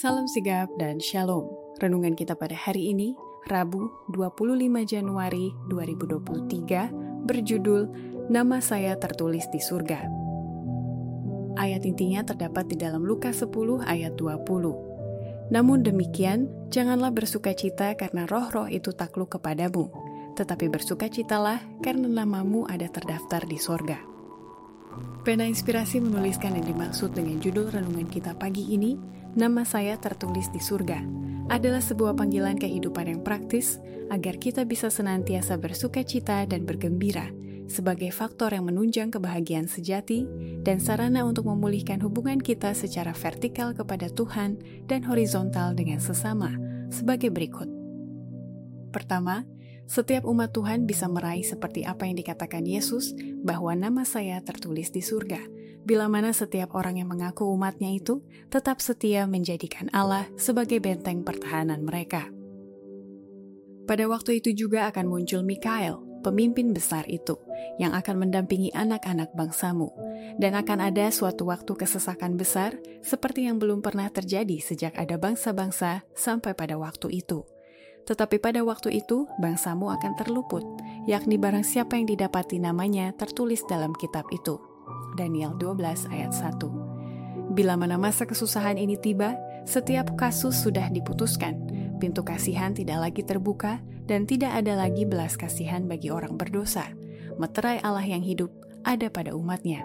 Salam sigap dan shalom. Renungan kita pada hari ini, Rabu 25 Januari 2023, berjudul Nama Saya Tertulis di Surga. Ayat intinya terdapat di dalam Lukas 10 ayat 20. Namun demikian, janganlah bersuka cita karena roh-roh itu takluk kepadamu, tetapi bersukacitalah karena namamu ada terdaftar di sorga. Pena Inspirasi menuliskan yang dimaksud dengan judul renungan kita pagi ini, Nama Saya Tertulis di Surga, adalah sebuah panggilan kehidupan yang praktis agar kita bisa senantiasa bersuka cita dan bergembira sebagai faktor yang menunjang kebahagiaan sejati dan sarana untuk memulihkan hubungan kita secara vertikal kepada Tuhan dan horizontal dengan sesama sebagai berikut. Pertama, setiap umat Tuhan bisa meraih seperti apa yang dikatakan Yesus bahwa nama saya tertulis di surga. Bila mana setiap orang yang mengaku umatnya itu tetap setia menjadikan Allah sebagai benteng pertahanan mereka. Pada waktu itu juga akan muncul Mikael, pemimpin besar itu, yang akan mendampingi anak-anak bangsamu, dan akan ada suatu waktu kesesakan besar seperti yang belum pernah terjadi sejak ada bangsa-bangsa sampai pada waktu itu tetapi pada waktu itu, bangsamu akan terluput, yakni barang siapa yang didapati namanya tertulis dalam kitab itu. Daniel 12 ayat 1 Bila mana masa kesusahan ini tiba, setiap kasus sudah diputuskan, pintu kasihan tidak lagi terbuka, dan tidak ada lagi belas kasihan bagi orang berdosa. Meterai Allah yang hidup ada pada umatnya.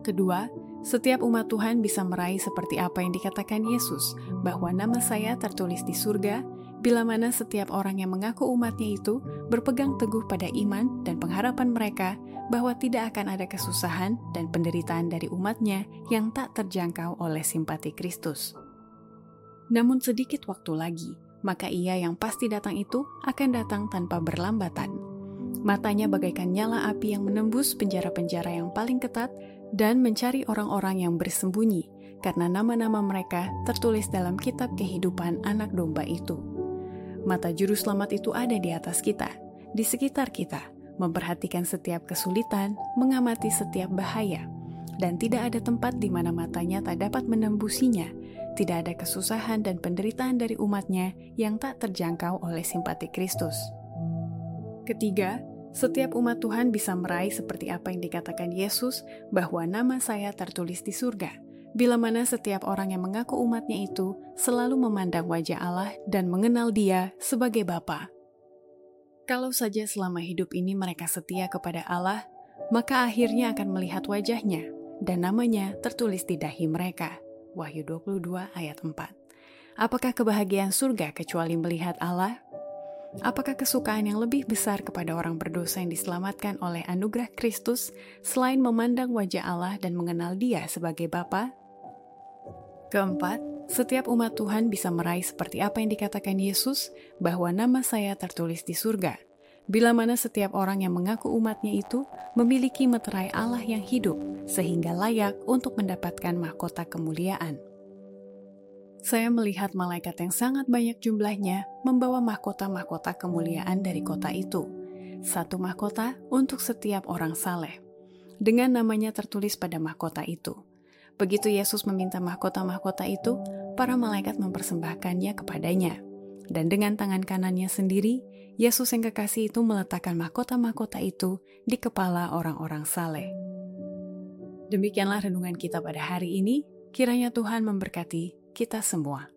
Kedua, setiap umat Tuhan bisa meraih seperti apa yang dikatakan Yesus, bahwa nama saya tertulis di surga, bila mana setiap orang yang mengaku umatnya itu berpegang teguh pada iman dan pengharapan mereka bahwa tidak akan ada kesusahan dan penderitaan dari umatnya yang tak terjangkau oleh simpati Kristus. Namun sedikit waktu lagi, maka ia yang pasti datang itu akan datang tanpa berlambatan. Matanya bagaikan nyala api yang menembus penjara-penjara yang paling ketat dan mencari orang-orang yang bersembunyi, karena nama-nama mereka tertulis dalam kitab kehidupan anak domba itu. Mata juru selamat itu ada di atas kita, di sekitar kita, memperhatikan setiap kesulitan, mengamati setiap bahaya, dan tidak ada tempat di mana matanya tak dapat menembusinya. Tidak ada kesusahan dan penderitaan dari umatnya yang tak terjangkau oleh simpati Kristus. Ketiga, setiap umat Tuhan bisa meraih seperti apa yang dikatakan Yesus bahwa nama saya tertulis di surga bila mana setiap orang yang mengaku umatnya itu selalu memandang wajah Allah dan mengenal Dia sebagai Bapa. Kalau saja selama hidup ini mereka setia kepada Allah, maka akhirnya akan melihat wajahnya dan namanya tertulis di dahi mereka. Wahyu 22 ayat 4. Apakah kebahagiaan surga kecuali melihat Allah? Apakah kesukaan yang lebih besar kepada orang berdosa yang diselamatkan oleh anugerah Kristus selain memandang wajah Allah dan mengenal Dia sebagai Bapa? Keempat, setiap umat Tuhan bisa meraih seperti apa yang dikatakan Yesus bahwa nama saya tertulis di surga. Bila mana setiap orang yang mengaku umatnya itu memiliki meterai Allah yang hidup sehingga layak untuk mendapatkan mahkota kemuliaan. Saya melihat malaikat yang sangat banyak jumlahnya membawa mahkota-mahkota kemuliaan dari kota itu. Satu mahkota untuk setiap orang saleh. Dengan namanya tertulis pada mahkota itu. Begitu Yesus meminta mahkota-mahkota itu, para malaikat mempersembahkannya kepadanya. Dan dengan tangan kanannya sendiri, Yesus yang kekasih itu meletakkan mahkota-mahkota itu di kepala orang-orang saleh. Demikianlah renungan kita pada hari ini. Kiranya Tuhan memberkati kita semua.